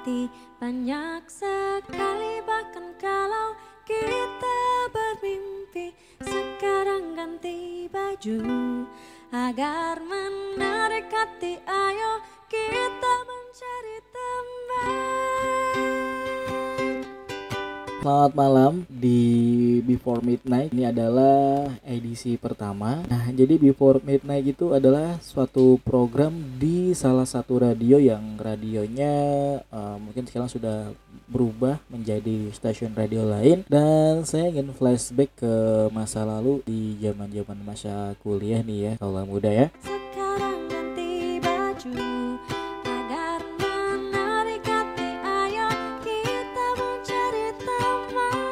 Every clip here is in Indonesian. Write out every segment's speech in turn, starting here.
hati banyak sekali. Bahkan kalau kita bermimpi sekarang ganti baju. Agar menarik hati ayo Selamat malam di Before Midnight. Ini adalah edisi pertama. Nah jadi Before Midnight itu adalah suatu program di salah satu radio yang radionya uh, mungkin sekarang sudah berubah menjadi stasiun radio lain. Dan saya ingin flashback ke masa lalu di zaman zaman masa kuliah nih ya kalau muda ya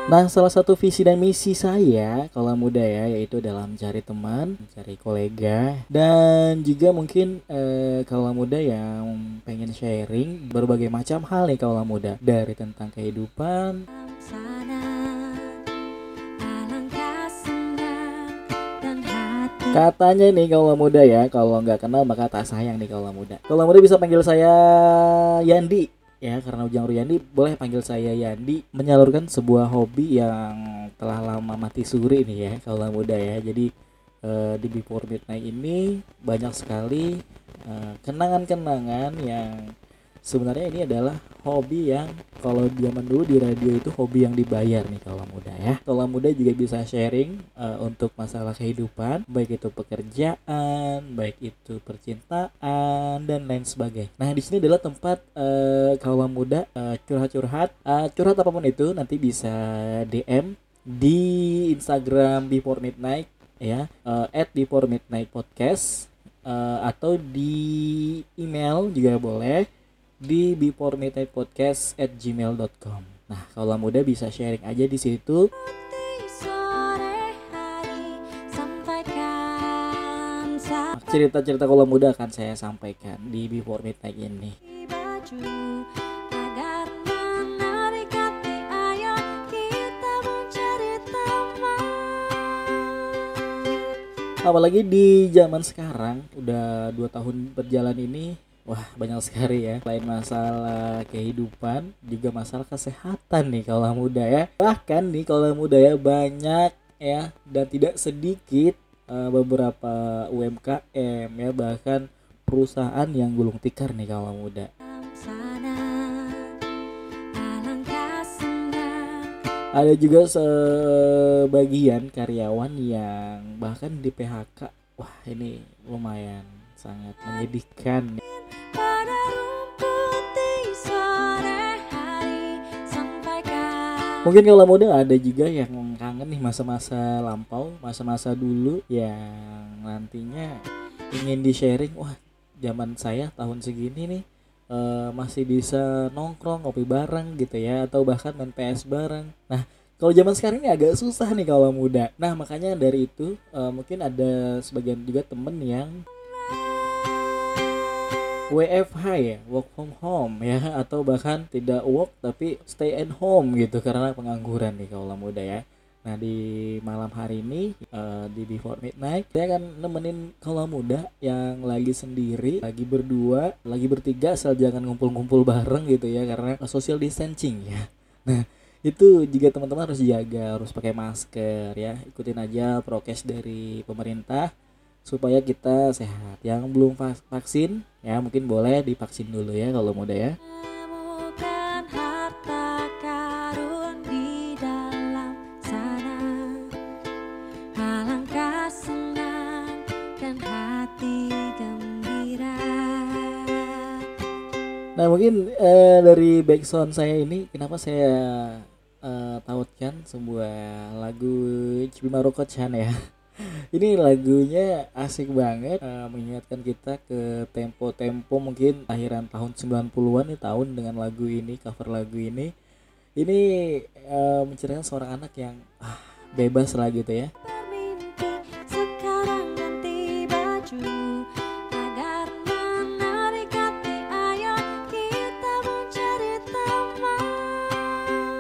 Nah, salah satu visi dan misi saya kalau muda ya, yaitu dalam mencari teman, mencari kolega, dan juga mungkin eh, kalau muda yang pengen sharing berbagai macam hal nih kalau muda, dari tentang kehidupan, Katanya nih kalau muda ya, kalau nggak kenal maka tak sayang nih kalau muda. Kalau muda bisa panggil saya Yandi ya karena Ujang Ruyandi boleh panggil saya Yandi menyalurkan sebuah hobi yang telah lama mati suri nih ya kalau muda ya. Jadi eh, di Before Midnight ini banyak sekali eh, kenangan-kenangan yang sebenarnya ini adalah hobi yang kalau zaman dulu di radio itu hobi yang dibayar nih kalau muda ya. Kalau muda juga bisa sharing eh, untuk masalah kehidupan, baik itu pekerjaan, baik itu percintaan dan lain sebagainya. Nah di sini adalah tempat eh, kaula muda eh, curhat-curhat, Eh, curhat apa pun itu nanti bisa DM di Instagram Before Midnight ya, eh, at Before Midnight Podcast eh, atau di email juga boleh di before midnight podcast at gmail.com Nah, kalau muda bisa sharing aja di situ. Cerita-cerita kalau muda akan saya sampaikan di before midnight ini. Apalagi di zaman sekarang, udah dua tahun berjalan ini, wah banyak sekali ya. Selain masalah kehidupan, juga masalah kesehatan nih kalau muda ya. Bahkan nih kalau muda ya banyak ya dan tidak sedikit eh, beberapa UMKM ya bahkan perusahaan yang gulung tikar nih kalau muda. Ada juga sebagian karyawan yang bahkan di PHK. Wah, ini lumayan sangat menyedihkan. pada Mungkin kalau muda ada juga yang kangen nih masa-masa lampau, masa-masa dulu yang nantinya ingin di sharing. Wah, zaman saya tahun segini nih eh, masih bisa nongkrong ngopi bareng gitu ya atau bahkan main PS bareng. Nah, kalau zaman sekarang ini agak susah nih kalau muda. Nah, makanya dari itu eh, mungkin ada sebagian juga temen yang WFH ya, work from home ya, atau bahkan tidak work tapi stay at home gitu karena pengangguran nih kalau muda ya. Nah di malam hari ini eh, di Before Midnight saya akan nemenin kalau muda yang lagi sendiri, lagi berdua, lagi bertiga asal jangan ngumpul-ngumpul bareng gitu ya karena social distancing ya. Nah itu juga teman-teman harus jaga, harus pakai masker ya, ikutin aja prokes dari pemerintah supaya kita sehat. Yang belum vaksin ya mungkin boleh divaksin dulu ya kalau muda ya. Nah mungkin eh, dari backsound saya ini kenapa saya eh, tautkan sebuah lagu Cibimaro Chan ya. Ini lagunya asik banget eh, mengingatkan kita ke tempo-tempo mungkin akhiran tahun 90-an nih tahun dengan lagu ini cover lagu ini. Ini eh, menceritakan seorang anak yang ah, bebas lah gitu ya.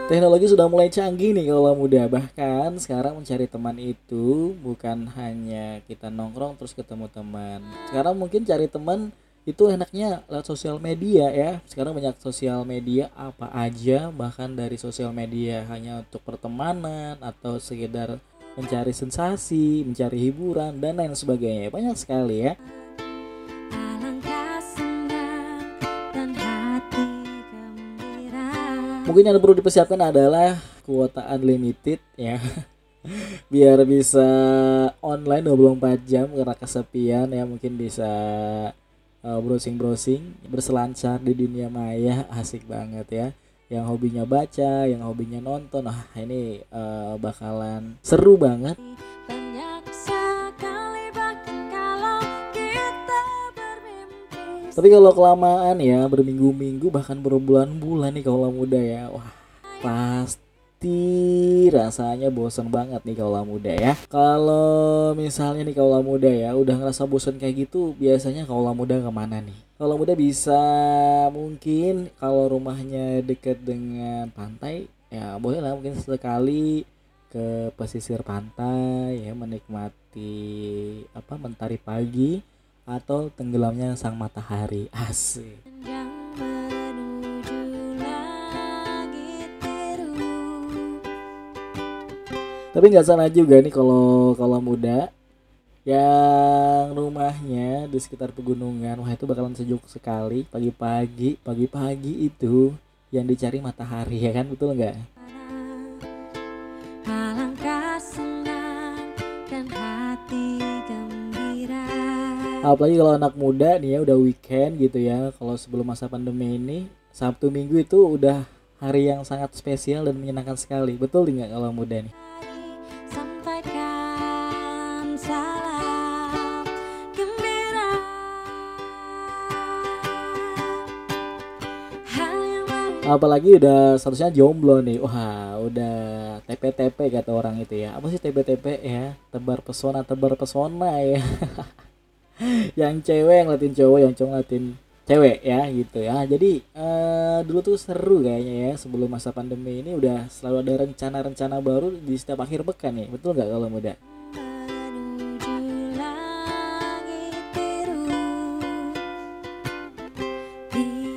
Teknologi sudah mulai canggih nih kalau muda. Bahkan sekarang mencari teman itu bukan hanya kita nongkrong terus ketemu teman. Sekarang mungkin cari teman itu enaknya lewat sosial media ya sekarang banyak sosial media apa aja bahkan dari sosial media hanya untuk pertemanan atau sekedar mencari sensasi mencari hiburan dan lain sebagainya banyak sekali ya mungkin yang perlu dipersiapkan adalah kuota unlimited ya. Biar bisa online 24 jam karena kesepian ya. Mungkin bisa uh, browsing-browsing berselancar di dunia maya. Asik banget ya. Yang hobinya baca yang hobinya nonton. Ah ini uh, bakalan seru banget. Banyak tapi kalau kelamaan ya berminggu-minggu bahkan berbulan-bulan nih kalau muda ya wah pasti rasanya bosan banget nih kalau muda ya. Kalau misalnya nih kalau muda ya udah ngerasa bosan kayak gitu biasanya kalau muda ke mana nih? Kalau muda bisa mungkin kalau rumahnya deket dengan pantai ya boleh lah mungkin sekali ke pesisir pantai ya menikmati apa mentari pagi atau tenggelamnya sang matahari. Asik. Tapi nggak salah juga nih kalau kalau muda yang rumahnya di sekitar pegunungan wah itu bakalan sejuk sekali. Pagi-pagi pagi-pagi itu yang dicari matahari ya kan? Betul nggak apalagi kalau anak muda nih ya udah weekend gitu ya. Kalau sebelum masa pandemi ini Sabtu Minggu itu udah hari yang sangat spesial dan menyenangkan sekali. Betul nggak kalau muda nih? Apalagi udah statusnya jomblo nih. Wah udah TP-TP kata orang itu ya. Apa sih TP-TP ya? Tebar pesona tebar pesona ya yang cewek yang latin cowok yang cowok latin cewek ya gitu ya. Jadi eh, dulu tuh seru kayaknya ya sebelum masa pandemi ini udah selalu ada rencana-rencana baru di setiap akhir pekan nih. Betul nggak kalau muda?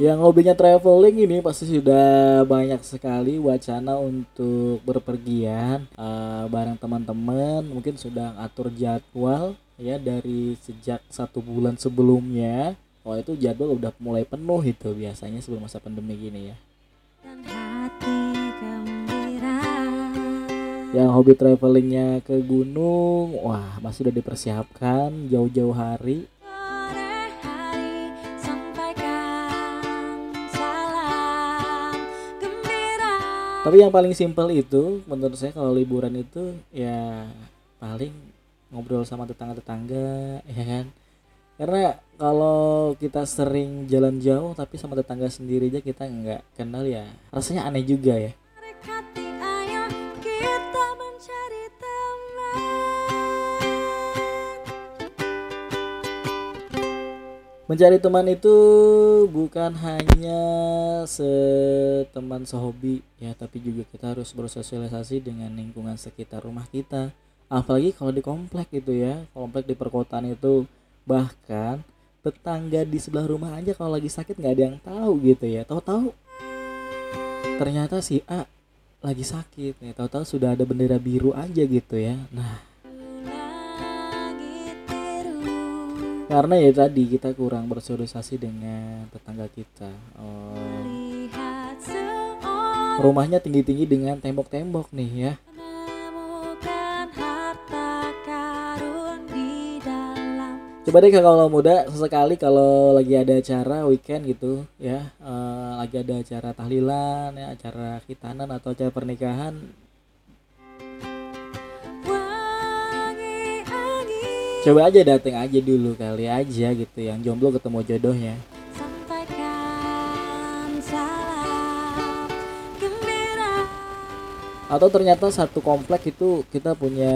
Yang hobinya traveling ini pasti sudah banyak sekali wacana untuk berpergian eh, bareng teman-teman. Mungkin sudah atur jadwal ya dari sejak satu bulan sebelumnya. Oh itu jadwal udah mulai penuh itu biasanya sebelum masa pandemi gini ya. Yang hobi travelingnya ke gunung, wah masih udah dipersiapkan jauh-jauh hari. Tapi yang paling simpel itu menurut saya kalau liburan itu ya paling ngobrol sama tetangga-tetangga ya kan. Karena kalau kita sering jalan jauh tapi sama tetangga sendiri aja kita nggak kenal ya rasanya aneh juga ya. Mencari teman itu bukan hanya seteman sehobi ya, tapi juga kita harus bersosialisasi dengan lingkungan sekitar rumah kita. Apalagi kalau di komplek gitu ya, komplek di perkotaan itu bahkan tetangga di sebelah rumah aja kalau lagi sakit nggak ada yang tahu gitu ya. Tahu-tahu ternyata si A lagi sakit nih, tahu-tahu sudah ada bendera biru aja gitu ya. Nah, karena ya tadi kita kurang bersosialisasi dengan tetangga kita. Oh, rumahnya tinggi-tinggi dengan tembok-tembok nih ya. Coba deh kalau muda sesekali kalau lagi ada acara weekend gitu ya, eh, lagi ada acara tahlilan ya, acara khitanan atau acara pernikahan, coba aja dateng aja dulu kali aja gitu yang jomblo ketemu jodohnya. Atau ternyata satu komplek itu kita punya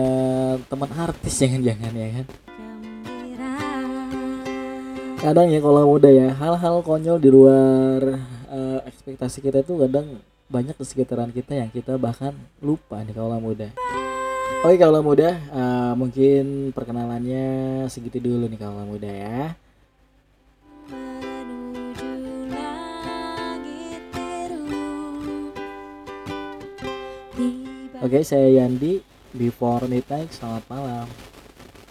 teman artis jangan-jangan ya kan kadang ya kalau muda ya hal-hal konyol di luar uh, ekspektasi kita itu kadang banyak di sekitaran kita yang kita bahkan lupa nih kalau muda. Oke kalau muda uh, mungkin perkenalannya segitu dulu nih kalau muda ya. Oke, saya Yandi. Before Midnight, selamat malam.